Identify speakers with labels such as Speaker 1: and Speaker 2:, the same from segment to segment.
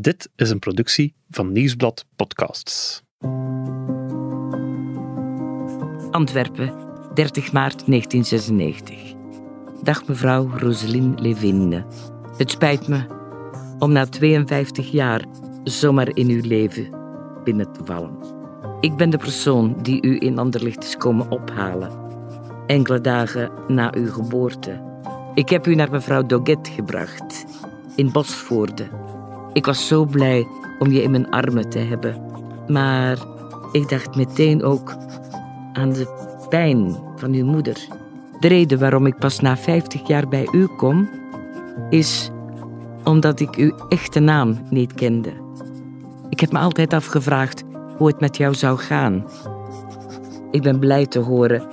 Speaker 1: Dit is een productie van Nieuwsblad Podcasts.
Speaker 2: Antwerpen, 30 maart 1996. Dag mevrouw Roseline Levinde. Het spijt me om na 52 jaar zomaar in uw leven binnen te vallen. Ik ben de persoon die u in Anderlicht is komen ophalen. Enkele dagen na uw geboorte. Ik heb u naar mevrouw Doget gebracht, in Bosvoorde. Ik was zo blij om je in mijn armen te hebben. Maar ik dacht meteen ook aan de pijn van uw moeder. De reden waarom ik pas na 50 jaar bij u kom, is omdat ik uw echte naam niet kende. Ik heb me altijd afgevraagd hoe het met jou zou gaan. Ik ben blij te horen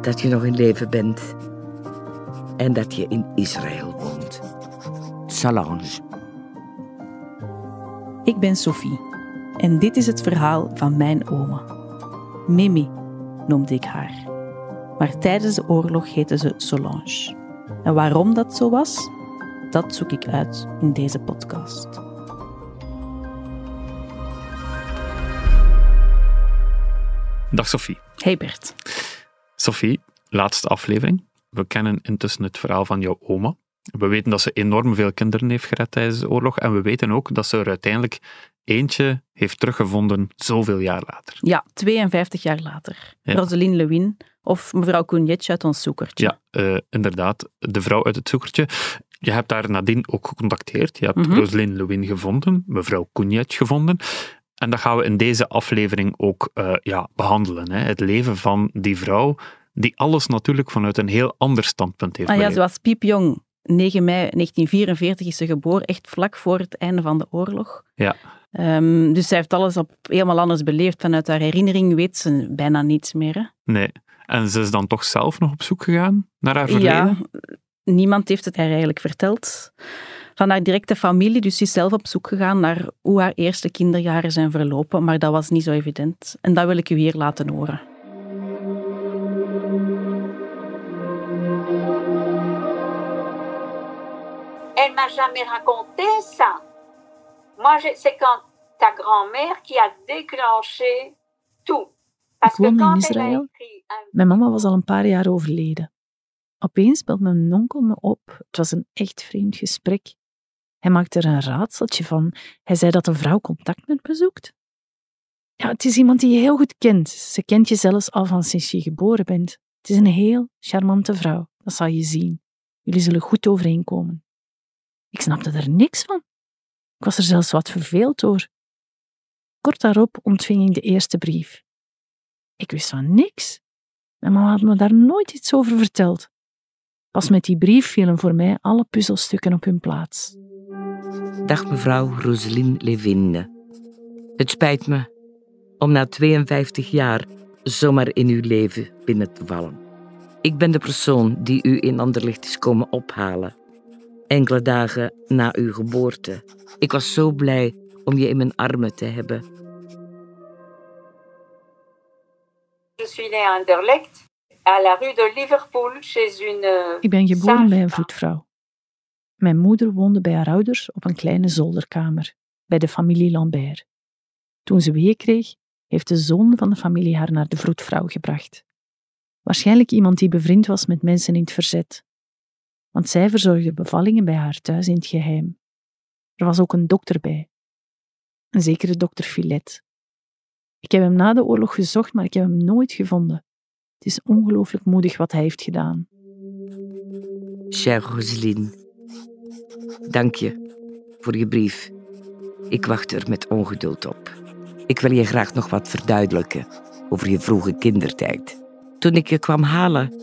Speaker 2: dat je nog in leven bent en dat je in Israël woont. Solange.
Speaker 3: Ik ben Sophie en dit is het verhaal van mijn oma. Mimi noemde ik haar. Maar tijdens de oorlog heette ze Solange. En waarom dat zo was, dat zoek ik uit in deze podcast.
Speaker 1: Dag Sophie.
Speaker 3: Hey Bert.
Speaker 1: Sophie, laatste aflevering. We kennen intussen het verhaal van jouw oma. We weten dat ze enorm veel kinderen heeft gered tijdens de oorlog. En we weten ook dat ze er uiteindelijk eentje heeft teruggevonden zoveel jaar later.
Speaker 3: Ja, 52 jaar later.
Speaker 1: Ja.
Speaker 3: Rosalind Lewin of mevrouw Koenjetje uit ons zoekertje.
Speaker 1: Ja, eh, inderdaad. De vrouw uit het zoekertje. Je hebt haar nadien ook gecontacteerd. Je hebt
Speaker 3: Mhm.
Speaker 1: Rosalind Lewin gevonden, mevrouw Koenjet gevonden. En dat gaan we in deze aflevering ook eh, ja, behandelen. Hè. Het leven van die vrouw, die alles natuurlijk vanuit een heel ander standpunt heeft
Speaker 3: Ah ja, ze was piepjong. 9 mei 1944 is ze geboren, echt vlak voor het einde van de oorlog.
Speaker 1: Ja.
Speaker 3: Ehm, dus zij heeft alles op helemaal anders beleefd. Vanuit haar herinnering weet ze bijna niets meer. Hè?
Speaker 1: Nee. En ze is dan toch zelf nog op zoek gegaan naar haar verleden?
Speaker 3: Ja, niemand heeft het haar eigenlijk verteld. Van haar directe familie, dus ze is zelf op zoek gegaan naar hoe haar eerste kinderjaren zijn verlopen, maar dat was niet zo evident. En dat wil ik u hier laten horen.
Speaker 4: M'a jamais raconté ça. Moi, c'est quand ta grand-mère qui a déclenché tout. Parce
Speaker 5: Ik woonde in Israël. Mijn mama was al een paar jaar overleden. Opeens belt mijn onkel me op. Het was een echt vreemd gesprek. Hij maakte er een raadseltje van. Hij zei dat een vrouw contact met me zoekt. Ja, het is iemand die je heel goed kent. Ze kent je zelfs al van sinds je geboren bent. Het is een heel charmante vrouw. Dat zal je zien. Jullie zullen goed overeenkomen. Ik snapte er niks van. Ik was er zelfs wat verveeld door. Kort daarop ontving ik de eerste brief. Ik wist van niks. Mijn mama had me daar nooit iets over verteld. Pas met die brief vielen voor mij alle puzzelstukken op hun plaats.
Speaker 2: Dag mevrouw Roseline Levinde. Het spijt me om na 52 jaar zomaar in uw leven binnen te vallen. Ik ben de persoon die u in Anderlicht is komen ophalen. Enkele dagen na uw geboorte. Ik was zo blij om je in mijn armen te hebben.
Speaker 4: Je suis née à Anderlecht, à la rue de Liverpool, chez une.
Speaker 5: Ik ben geboren bij een vroedvrouw. Mijn moeder woonde bij haar ouders op een kleine zolderkamer, bij de familie Lambert. Toen ze weeën kreeg, heeft de zoon van de familie haar naar de vroedvrouw gebracht. Waarschijnlijk iemand die bevriend was met mensen in het verzet. Want zij verzorgde bevallingen bij haar thuis in het geheim. Er was ook een dokter bij. Een zekere dokter Filet. Ik heb hem na de oorlog gezocht, maar ik heb hem nooit gevonden. Het is ongelooflijk moedig wat hij heeft gedaan.
Speaker 2: Chère Roseline, dank je voor je brief. Ik wacht er met ongeduld op. Ik wil je graag nog wat verduidelijken over je vroege kindertijd. Toen ik je kwam halen,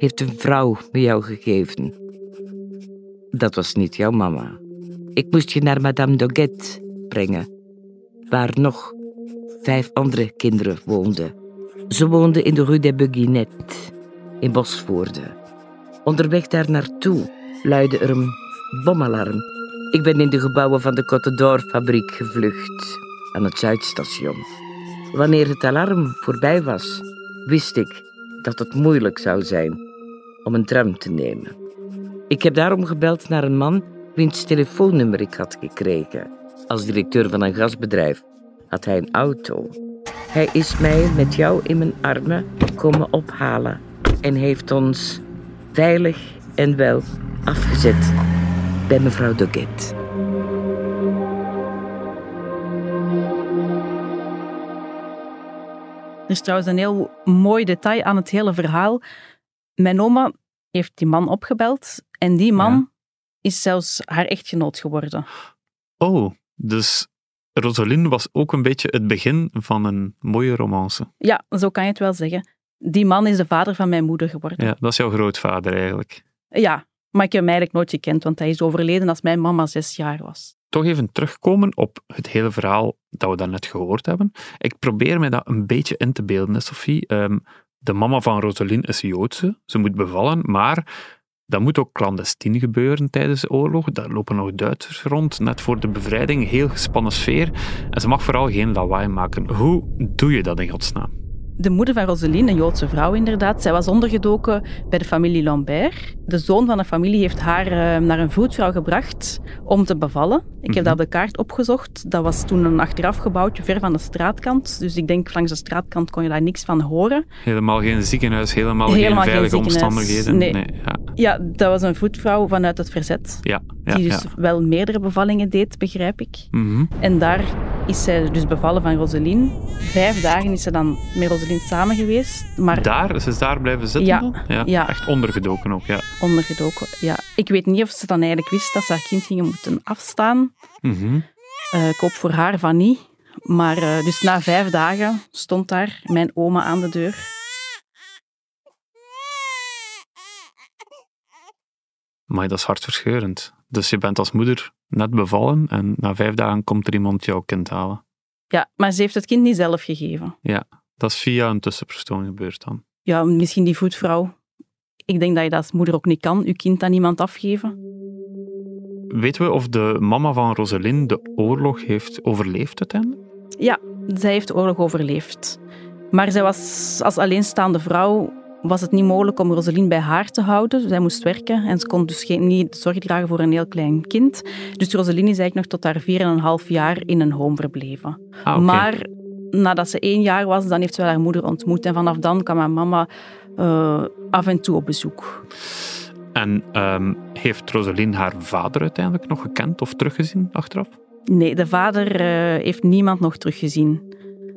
Speaker 2: heeft een vrouw me jou gegeven. Dat was niet jouw mama. Ik moest je naar Madame Doget brengen, waar nog vijf andere kinderen woonden. Ze woonden in de Rue des Beguinettes, in Bosvoorde. Onderweg daar naartoe luidde er een bomalarm. Ik ben in de gebouwen van de Côte d'Or fabriek gevlucht, aan het Zuidstation. Wanneer het alarm voorbij was, wist ik dat het moeilijk zou zijn om een tram te nemen. Ik heb daarom gebeld naar een man wiens telefoonnummer ik had gekregen. Als directeur van een gasbedrijf had hij een auto. Hij is mij met jou in mijn armen komen ophalen en heeft ons veilig en wel afgezet bij mevrouw Doget.
Speaker 3: Er is trouwens een heel mooi detail aan het hele verhaal. Mijn oma heeft die man opgebeld en die man
Speaker 1: Ja.
Speaker 3: is zelfs haar echtgenoot geworden.
Speaker 1: Oh, dus Rosaline was ook een beetje het begin van een mooie romance.
Speaker 3: Ja, zo kan je het wel zeggen. Die man is de vader van mijn moeder geworden.
Speaker 1: Ja, dat is jouw grootvader eigenlijk.
Speaker 3: Ja, maar ik heb hem eigenlijk nooit gekend, want hij is overleden als mijn mama zes jaar was.
Speaker 1: Toch even terugkomen op het hele verhaal dat we daarnet gehoord hebben. Ik probeer me dat een beetje in te beelden, Sophie. Ehm, de mama van Rosaline is Joodse, ze moet bevallen, maar dat moet ook clandestien gebeuren tijdens de oorlog. Daar lopen nog Duitsers rond, net voor de bevrijding, heel gespannen sfeer. En ze mag vooral geen lawaai maken. Hoe doe je dat in godsnaam?
Speaker 3: De moeder van Roseline, een Joodse vrouw inderdaad, zij was ondergedoken bij de familie Lambert. De zoon van de familie heeft haar eh, naar een vroedvrouw gebracht om te bevallen. Ik heb
Speaker 1: Mhm.
Speaker 3: dat op de kaart opgezocht. Dat was toen een achteraf gebouwtje ver van de straatkant. Dus ik denk langs de straatkant kon je daar niks van horen.
Speaker 1: Helemaal geen ziekenhuis, helemaal,
Speaker 3: Helemaal
Speaker 1: geen veilige omstandigheden.
Speaker 3: Nee.
Speaker 1: ja,
Speaker 3: Ja, dat was een vroedvrouw vanuit het verzet.
Speaker 1: ja.
Speaker 3: Die dus wel meerdere bevallingen deed, begrijp ik.
Speaker 1: Mhm.
Speaker 3: En daar is zij dus bevallen van Roseline. Vijf dagen is ze dan met Roseline samen geweest, maar
Speaker 1: Daar, ze is daar blijven zitten
Speaker 3: Ja,
Speaker 1: dan? Ja,
Speaker 3: ja.
Speaker 1: Echt ondergedoken ook, ja.
Speaker 3: ondergedoken. Ja. Ik weet niet of ze dan eigenlijk wist dat ze haar kind gingen moeten afstaan. Eh, ik hoop voor haar van niet. Maar eh, dus na vijf dagen stond daar mijn oma aan de deur.
Speaker 1: Maar dat is hartverscheurend. Dus je bent als moeder net bevallen en na vijf dagen komt er iemand jouw kind halen.
Speaker 3: Ja, maar ze heeft het kind niet zelf gegeven.
Speaker 1: Dat is via een tussenpersoon gebeurd dan.
Speaker 3: Ja, misschien die voetvrouw. Ik denk dat je dat als moeder ook niet kan, je kind aan iemand afgeven.
Speaker 1: Weten we of de mama van Roseline de oorlog heeft overleefd uiteindelijk?
Speaker 3: Ja, zij heeft de oorlog overleefd. Maar zij was als alleenstaande vrouw was het niet mogelijk om Roseline bij haar te houden. Zij moest werken en ze kon dus geen, niet zorg dragen voor een heel klein kind. Dus Roseline is eigenlijk nog tot haar 4,5 jaar in een home verbleven.
Speaker 1: Ah.
Speaker 3: Maar nadat ze één jaar was, dan heeft ze wel haar moeder ontmoet. En vanaf dan kwam haar mama eh, af en toe op bezoek.
Speaker 1: En ehm, heeft Roseline haar vader uiteindelijk nog gekend of teruggezien achteraf?
Speaker 3: Nee, de vader eh, heeft niemand nog teruggezien.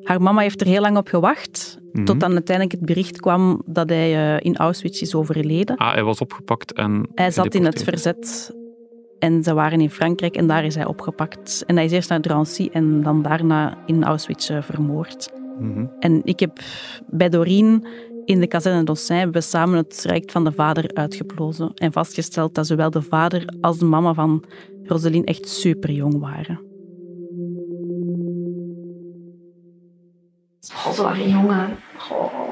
Speaker 3: Haar mama heeft er heel lang op gewacht,
Speaker 1: Mhm.
Speaker 3: tot dan uiteindelijk het bericht kwam dat hij eh, in Auschwitz is overleden.
Speaker 1: Ah, hij was opgepakt en
Speaker 3: Hij zat in het verzet en ze waren in Frankrijk en daar is hij opgepakt. En hij is eerst naar Drancy en dan daarna in Auschwitz eh, vermoord.
Speaker 1: Mhm.
Speaker 3: En ik heb bij Doreen in de kazerne Dossin hebben we samen het traject van de vader uitgeplozen en vastgesteld dat zowel de vader als de mama van Roseline echt super jong waren.
Speaker 6: Ze waren jongen. Oh.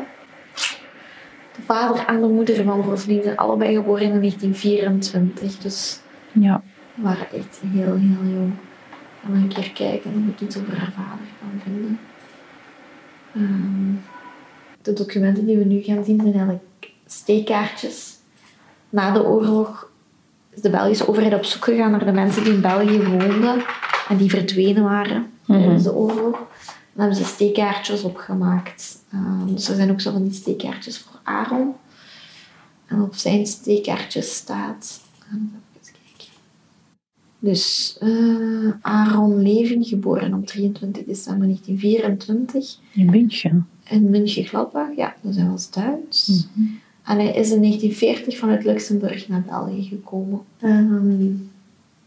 Speaker 6: De vader en de moeder van Roseline zijn allebei geboren in 1924. Dus
Speaker 3: Ja.
Speaker 6: we waren echt heel, heel jong. Ga nog een keer kijken of ik iets over haar vader kan vinden. Ehm, de documenten die we nu gaan zien zijn eigenlijk steekkaartjes. Na de oorlog is de Belgische overheid op zoek gegaan naar de mensen die in België woonden en die verdwenen waren tijdens de oorlog. Dan hebben ze steekkaartjes opgemaakt. Ehm, dus er zijn ook zo van die steekkaartjes voor Aaron. En op zijn steekkaartjes staat... ehm, even kijken. Dus eh, Aaron Levin, geboren op 23 december 1924
Speaker 7: In München.
Speaker 6: in München-Gladbach. Ja, dus hij was Duits. En hij is in 1940 vanuit Luxemburg naar België gekomen. Ehm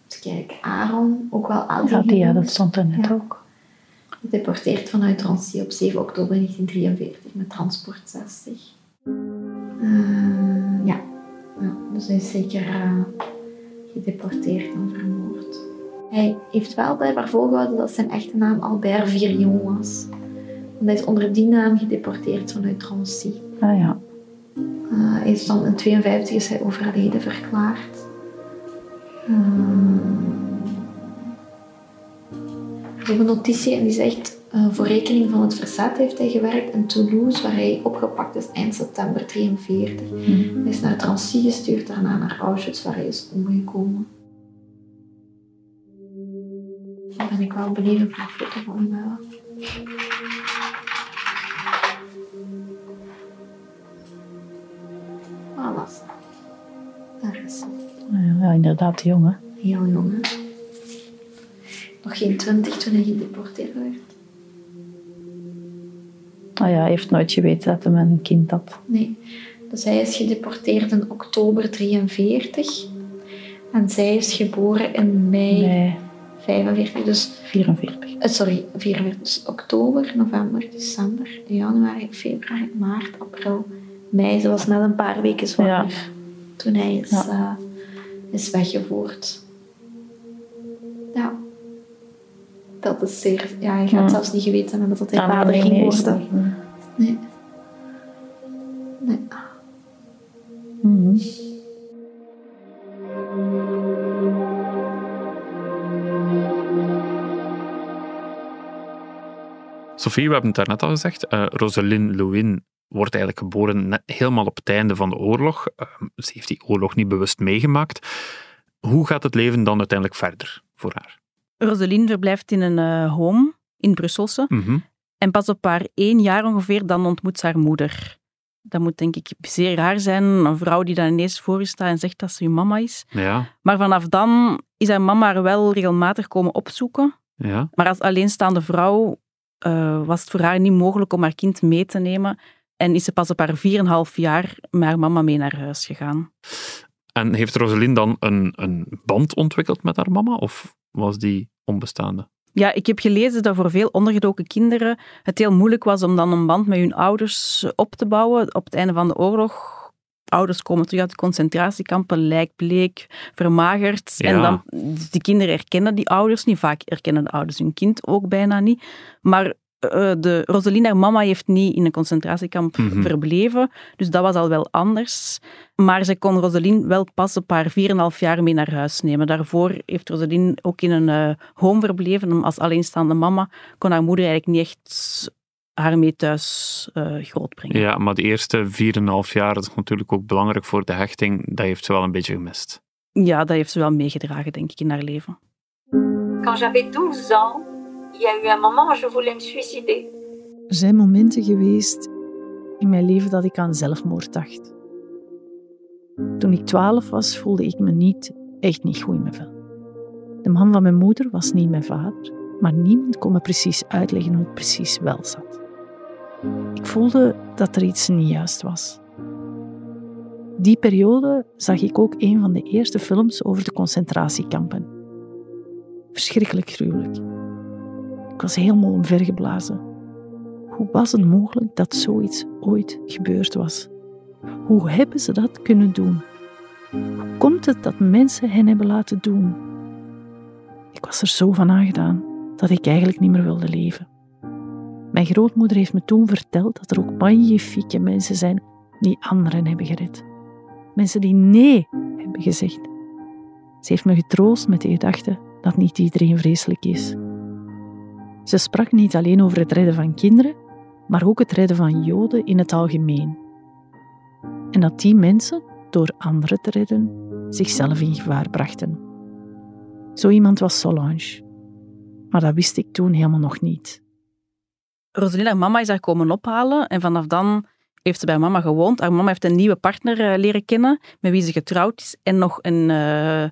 Speaker 6: even kijken, Aaron, ook wel Adi
Speaker 7: Ja, dat stond er net
Speaker 6: Ja.
Speaker 7: ook.
Speaker 6: Gedeporteerd vanuit Drancy op 7 oktober 1943 met transport 60. Eh, ja. ja, dus hij is zeker eh, gedeporteerd en vermoord. Hij heeft wel blijkbaar volgehouden dat zijn echte naam Albert Virion was. Want hij is onder die naam gedeporteerd vanuit Drancy.
Speaker 7: Ah ja.
Speaker 6: Eh, hij is dan in 52 is hij overleden verklaard. Heb een notitie en die zegt... eh, voor rekening van het verzet heeft hij gewerkt in Toulouse, waar hij opgepakt is eind september 43. Hij is naar Drancy gestuurd, daarna naar Auschwitz, waar hij is omgekomen. Dan ben ik wel benieuwd op een foto van uh, Voilà. Daar is ze.
Speaker 5: Ja, inderdaad, jong, hè?
Speaker 6: Heel jong, hè? Nog geen twintig toen hij gedeporteerd werd.
Speaker 5: Ah ja, hij heeft nooit geweten dat hij een kind had.
Speaker 6: Nee. Dus hij is gedeporteerd in oktober 43. En zij is geboren in mei
Speaker 5: Nee,
Speaker 6: 45. Dus,
Speaker 5: 44.
Speaker 6: eh, sorry, 44. Dus oktober, november, december, januari, februari, maart, april, mei. Ze was net een paar weken zwanger toen hij is,
Speaker 5: Ja.
Speaker 6: eh, is weggevoerd. Ja. Dat is zeer... Ja, hij gaat
Speaker 5: Ja.
Speaker 6: zelfs niet geweten hebben dat hij
Speaker 5: Ah,
Speaker 6: vader
Speaker 5: nee,
Speaker 6: ging
Speaker 5: nee, is
Speaker 6: worden.
Speaker 5: nee.
Speaker 6: Nee. Nee.
Speaker 5: Mhm.
Speaker 1: Sophie, we hebben het daarnet al gezegd. eh Rosalind Lewin wordt eigenlijk geboren net helemaal op het einde van de oorlog. Eh, ze heeft die oorlog niet bewust meegemaakt. Hoe gaat het leven dan uiteindelijk verder voor haar?
Speaker 3: Roseline verblijft in een eh, home in Brusselse.
Speaker 1: Mhm.
Speaker 3: En pas op haar één jaar ongeveer, dan ontmoet ze haar moeder. Dat moet denk ik zeer raar zijn. Een vrouw die dan ineens voor je staat en zegt dat ze je mama is.
Speaker 1: Ja,
Speaker 3: Maar vanaf dan is haar mama haar wel regelmatig komen opzoeken.
Speaker 1: ja.
Speaker 3: Maar als alleenstaande vrouw eh, was het voor haar niet mogelijk om haar kind mee te nemen. En is ze pas op haar 4,5 jaar met haar mama mee naar huis gegaan.
Speaker 1: En heeft Rosalind dan een, een band ontwikkeld met haar mama? Of was die onbestaande?
Speaker 3: Ja, ik heb gelezen dat voor veel ondergedoken kinderen het heel moeilijk was om dan een band met hun ouders op te bouwen. Op het einde van de oorlog, ouders komen terug uit de concentratiekampen, lijkbleek, vermagerd.
Speaker 1: Ja.
Speaker 3: En dan, die kinderen herkennen die ouders niet. Vaak herkennen de ouders hun kind ook bijna niet. Maar eh, de Rosaline, haar mama, heeft niet in een concentratiekamp
Speaker 1: Mhm.
Speaker 3: verbleven. Dus dat was al wel anders. Maar ze kon Rosaline wel pas op haar 4,5 jaar mee naar huis nemen. Daarvoor heeft Rosaline ook in een eh, home verbleven. Als alleenstaande mama kon haar moeder eigenlijk niet echt haar mee thuis eh, grootbrengen.
Speaker 1: Ja, maar de eerste 4,5 jaar, dat is natuurlijk ook belangrijk voor de hechting, dat heeft ze wel een beetje gemist.
Speaker 3: Ja, dat heeft ze wel meegedragen, denk ik, in haar leven.
Speaker 4: Quand j'avais 12 ans, il y a eu me suicider.
Speaker 5: Er zijn momenten geweest in mijn leven dat ik aan zelfmoord dacht. Toen ik twaalf was, voelde ik me niet, echt niet goed in mijn vel. De man van mijn moeder was niet mijn vader, maar niemand kon me precies uitleggen hoe het precies wel zat. Ik voelde dat er iets niet juist was. Die periode zag ik ook een van de eerste films over de concentratiekampen. Verschrikkelijk gruwelijk. Ik was helemaal omvergeblazen. Hoe was het mogelijk dat zoiets ooit gebeurd was? Hoe hebben ze dat kunnen doen? Hoe komt het dat mensen hen hebben laten doen? Ik was er zo van aangedaan dat ik eigenlijk niet meer wilde leven. Mijn grootmoeder heeft me toen verteld dat er ook magnifieke mensen zijn die anderen hebben gered. Mensen die nee hebben gezegd. Ze heeft me getroost met de gedachte dat niet iedereen vreselijk is. Ze sprak niet alleen over het redden van kinderen, maar ook het redden van Joden in het algemeen. En dat die mensen, door anderen te redden, zichzelf in gevaar brachten. Zo iemand was Solange. Maar dat wist ik toen helemaal nog niet.
Speaker 3: Rosaline, haar mama, is haar komen ophalen. En vanaf dan heeft ze bij mama gewoond. Haar mama heeft een nieuwe partner eh, leren kennen, met wie ze getrouwd is. En nog een, eh,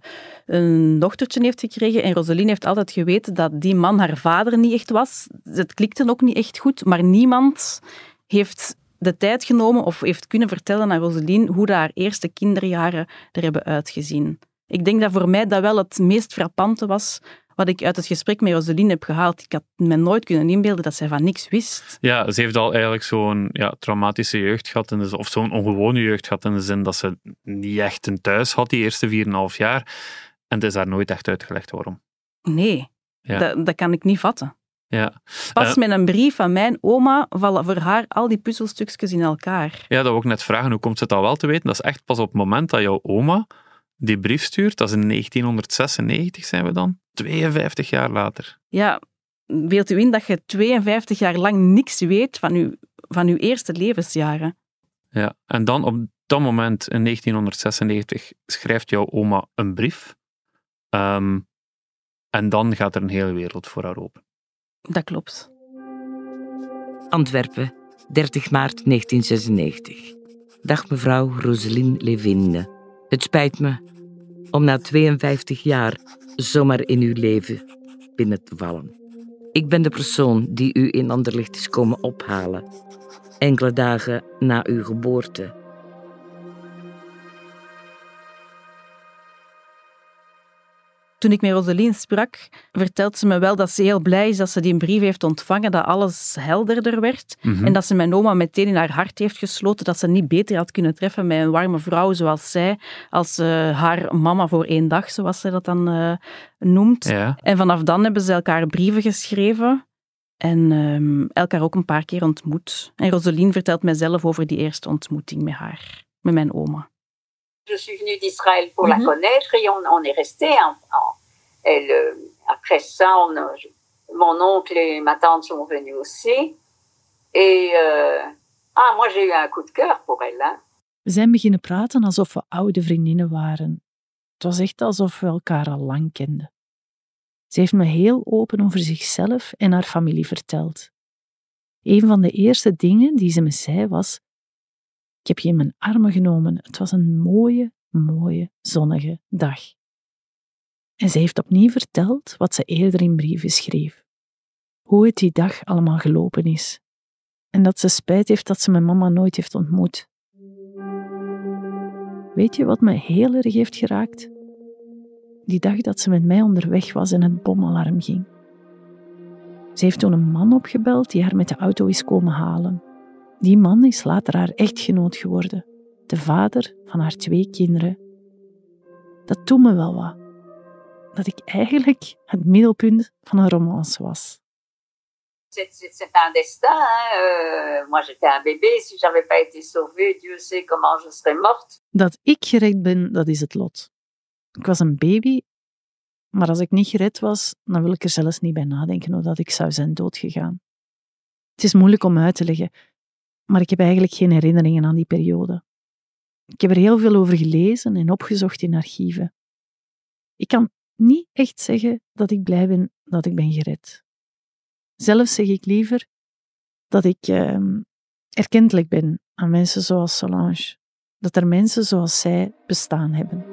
Speaker 3: een dochtertje heeft gekregen. En Rosaline heeft altijd geweten dat die man haar vader niet echt was. Het klikte ook niet echt goed. Maar niemand heeft de tijd genomen of heeft kunnen vertellen aan Rosaline hoe haar eerste kinderjaren er hebben uitgezien. Ik denk dat voor mij dat wel het meest frappante was wat ik uit het gesprek met Rosaline heb gehaald. Ik had me nooit kunnen inbeelden dat zij van niks wist.
Speaker 1: Ja, ze heeft al eigenlijk zo'n ja, traumatische jeugd gehad, in de, of zo'n ongewone jeugd gehad, in de zin dat ze niet echt een thuis had die eerste 4,5 jaar. En het is daar nooit echt uitgelegd waarom.
Speaker 3: Nee,
Speaker 1: Ja.
Speaker 3: dat, dat kan ik niet vatten.
Speaker 1: Ja.
Speaker 3: Pas
Speaker 1: Eh.
Speaker 3: met een brief van mijn oma vallen voor haar al die puzzelstukjes in elkaar.
Speaker 1: ja, dat wil ik net vragen. Hoe komt ze dat wel te weten? Dat is echt pas op het moment dat jouw oma die brief stuurt. Dat is in 1996 zijn we dan. 52 jaar later.
Speaker 3: Ja, beeld u in dat je 52 jaar lang niks weet van uw, van uw eerste levensjaren.
Speaker 1: Ja. En dan op dat moment, in 1996, schrijft jouw oma een brief. Ehm, En dan gaat er een hele wereld voor haar open.
Speaker 3: Dat klopt.
Speaker 2: Antwerpen, 30 maart 1996. Dag mevrouw Roseline Levinde. Het spijt me om na 52 jaar zomaar in uw leven binnen te vallen. Ik ben de persoon die u in Anderlecht is komen ophalen. Enkele dagen na uw geboorte.
Speaker 3: Toen ik met Roseline sprak, vertelt ze me wel dat ze heel blij is dat ze die brief heeft ontvangen, dat alles helderder werd.
Speaker 1: Mhm.
Speaker 3: En dat ze mijn oma meteen in haar hart heeft gesloten, dat ze niet beter had kunnen treffen met een warme vrouw zoals zij, als eh, haar mama voor één dag, zoals ze dat dan eh, noemt.
Speaker 1: Ja.
Speaker 3: En vanaf dan hebben ze elkaar brieven geschreven en ehm, elkaar ook een paar keer ontmoet. En Roseline vertelt mij zelf over die eerste ontmoeting met haar, met mijn oma.
Speaker 4: Je suis venue d'Israël pour
Speaker 3: Mhm.
Speaker 4: la connaître et on, on est resté. En, en- elle, euh, après ça, on mon oncle et ma tante sont venus aussi. Et euh, ah, moi j'ai eu un coup de cœur pour elle.
Speaker 5: We zijn beginnen praten alsof we oude vriendinnen waren. Het was echt alsof we elkaar al lang kenden. Ze heeft me heel open over zichzelf en haar familie verteld. Een van de eerste dingen die ze me zei was: Ik heb je in mijn armen genomen. Het was een mooie, mooie, zonnige dag. En ze heeft opnieuw verteld wat ze eerder in brieven schreef. Hoe het die dag allemaal gelopen is. En dat ze spijt heeft dat ze mijn mama nooit heeft ontmoet. Weet je wat me heel erg heeft geraakt? Die dag dat ze met mij onderweg was en het bomalarm ging. Ze heeft toen een man opgebeld die haar met de auto is komen halen. Die man is later haar echtgenoot geworden, de vader van haar twee kinderen. Dat doet me wel wat. Dat ik eigenlijk het middelpunt van een romance was.
Speaker 4: C'est un destin. Hein. Euh, moi j'étais un bébé. Si j'avais pas été sauvée, Dieu sait comment je serais morte.
Speaker 5: Dat ik gered ben, dat is het lot. Ik was een baby, maar als ik niet gered was, dan wil ik er zelfs niet bij nadenken hoe dat ik zou zijn doodgegaan. Het is moeilijk om uit te leggen, maar ik heb eigenlijk geen herinneringen aan die periode. Ik heb er heel veel over gelezen en opgezocht in archieven. Ik kan niet echt zeggen dat ik blij ben dat ik ben gered. Zelf zeg ik liever dat ik ehm, erkentelijk ben aan mensen zoals Solange dat er mensen zoals zij bestaan hebben.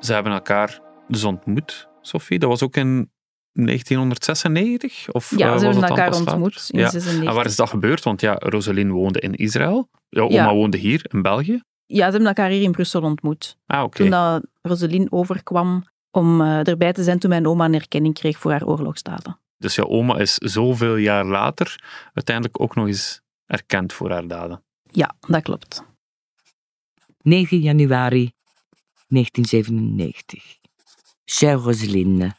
Speaker 1: Ze hebben elkaar dus ontmoet, Sophie. Dat was ook in 1996? Of,
Speaker 3: Ja,
Speaker 1: eh,
Speaker 3: ze hebben elkaar ontmoet in
Speaker 1: Ja.
Speaker 3: 96.
Speaker 1: En waar is dat gebeurd? Want ja, Roseline woonde in Israël. Jouw oma
Speaker 3: Ja.
Speaker 1: woonde hier, in België.
Speaker 3: Ja, ze hebben elkaar hier in Brussel ontmoet.
Speaker 1: Ah, oké.
Speaker 3: Toen dat Roseline overkwam om eh, erbij te zijn toen mijn oma een erkenning kreeg voor haar oorlogsdaden.
Speaker 1: Dus jouw oma is zoveel jaar later uiteindelijk ook nog eens erkend voor haar daden.
Speaker 3: Ja, dat klopt.
Speaker 2: 9 januari 1997. Chère Roseline,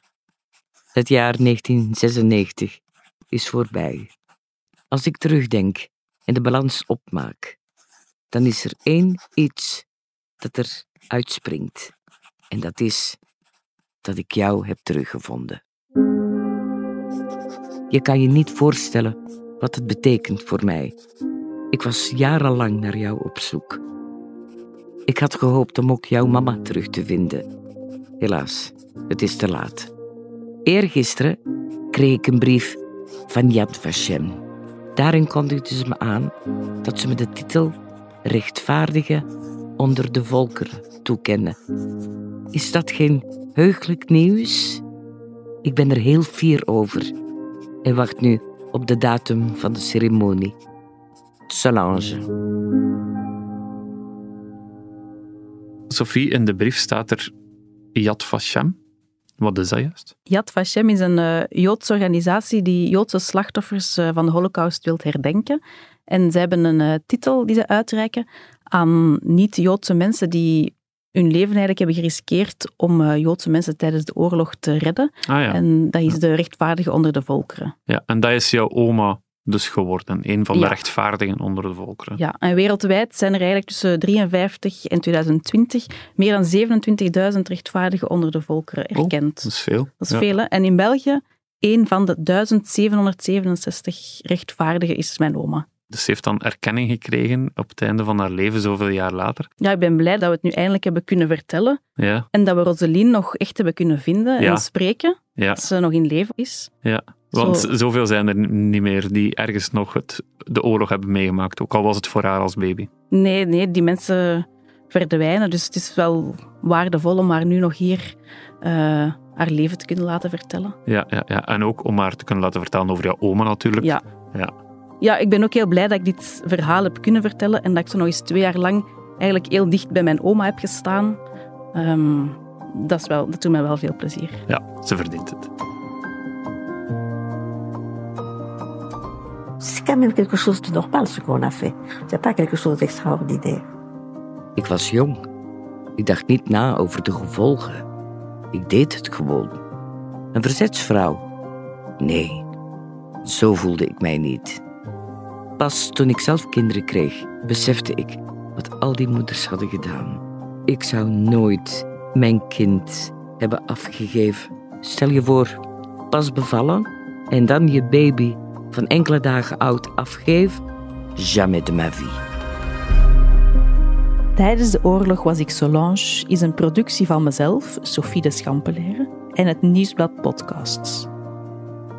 Speaker 2: het jaar 1996 is voorbij. Als ik terugdenk en de balans opmaak, dan is er één iets dat er uitspringt. En dat is dat ik jou heb teruggevonden. Je kan je niet voorstellen wat het betekent voor mij. Ik was jarenlang naar jou op zoek. Ik had gehoopt om ook jouw mama terug te vinden. Helaas, het is te laat. Eergisteren kreeg ik een brief van Yad Vashem. Daarin kondigde ze me aan dat ze me de titel Rechtvaardige onder de volkeren toekennen. Is dat geen heugelijk nieuws? Ik ben er heel fier over en wacht nu op de datum van de ceremonie. Solange.
Speaker 1: Sophie, in de brief staat er Yad Vashem. Wat is dat juist?
Speaker 3: Yad Vashem is een eh, Joodse organisatie die Joodse slachtoffers eh, van de Holocaust wil herdenken. En ze hebben een eh, titel die ze uitreiken aan niet-Joodse mensen die hun leven eigenlijk hebben geriskeerd om Joodse mensen tijdens de oorlog te redden.
Speaker 1: Ah ja.
Speaker 3: En dat is de rechtvaardige onder de volkeren.
Speaker 1: ja. En dat is jouw oma dus geworden. Een van de
Speaker 3: Ja.
Speaker 1: rechtvaardigen onder de volkeren.
Speaker 3: Ja, en wereldwijd zijn er eigenlijk tussen 53 en 2020 meer dan 27.000 rechtvaardigen onder de volkeren
Speaker 1: Oh,
Speaker 3: erkend.
Speaker 1: Dat is veel.
Speaker 3: Dat is
Speaker 1: Ja.
Speaker 3: veel, hè? En in België, één van de 1767 rechtvaardigen is mijn oma.
Speaker 1: Dus ze heeft dan erkenning gekregen op het einde van haar leven, zoveel jaar later.
Speaker 8: Ja, ik ben blij dat we het nu eindelijk hebben kunnen vertellen.
Speaker 1: Ja,
Speaker 8: En dat we Roseline nog echt hebben kunnen vinden
Speaker 1: Ja.
Speaker 8: en spreken. Dat ze nog in leven is.
Speaker 1: ja. Want
Speaker 8: Zo-
Speaker 1: zoveel zijn er niet meer die ergens nog het, de oorlog hebben meegemaakt. Ook al was het voor haar als baby.
Speaker 8: Nee, nee, die mensen verdwijnen. Dus het is wel waardevol om haar nu nog hier eh, haar leven te kunnen laten vertellen.
Speaker 1: Ja, ja, ja. En ook om haar te kunnen laten vertellen over jouw oma natuurlijk.
Speaker 8: Ja.
Speaker 1: Ja.
Speaker 8: Ja, ik ben ook heel blij dat ik dit verhaal heb kunnen vertellen en dat ik zo nog eens twee jaar lang eigenlijk heel dicht bij mijn oma heb gestaan. Ehm, dat, is wel, dat doet mij wel veel plezier.
Speaker 1: ja, ze verdient het.
Speaker 9: C'est quand même quelque chose de normal ce qu'on a fait. C'est pas quelque chose d'extraordinaire.
Speaker 2: Ik was jong. Ik dacht niet na over de gevolgen. Ik deed het gewoon. Een verzetsvrouw? Nee, zo voelde ik mij niet. Pas toen ik zelf kinderen kreeg, besefte ik wat al die moeders hadden gedaan. Ik zou nooit mijn kind hebben afgegeven. Stel je voor, pas bevallen en dan je baby van enkele dagen oud afgeven? Jamais de ma vie.
Speaker 3: Tijdens de oorlog was ik Solange is een productie van mezelf, Sophie de Schampeleren, en het Nieuwsblad Podcasts.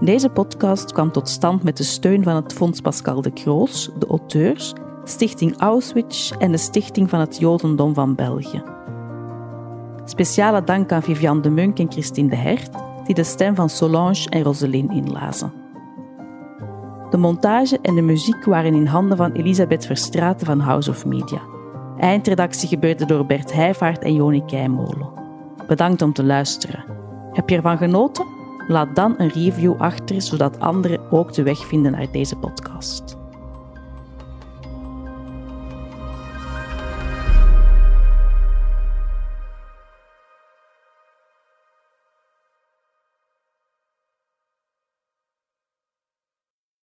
Speaker 3: Deze podcast kwam tot stand met de steun van het Fonds Pascal de Kroos, de auteurs, Stichting Auschwitz en de Stichting van het Jodendom van België. Speciale dank aan Viviane de Munk en Christine de Hert, die de stem van Solange en Roseline inlazen. De montage en de muziek waren in handen van Elisabeth Verstraeten van House of Media. Eindredactie gebeurde door Bert Heijvaart en Joni Keimolen. Bedankt om te luisteren. Heb je ervan genoten? Laat dan een review achter, zodat anderen ook de weg vinden naar deze podcast.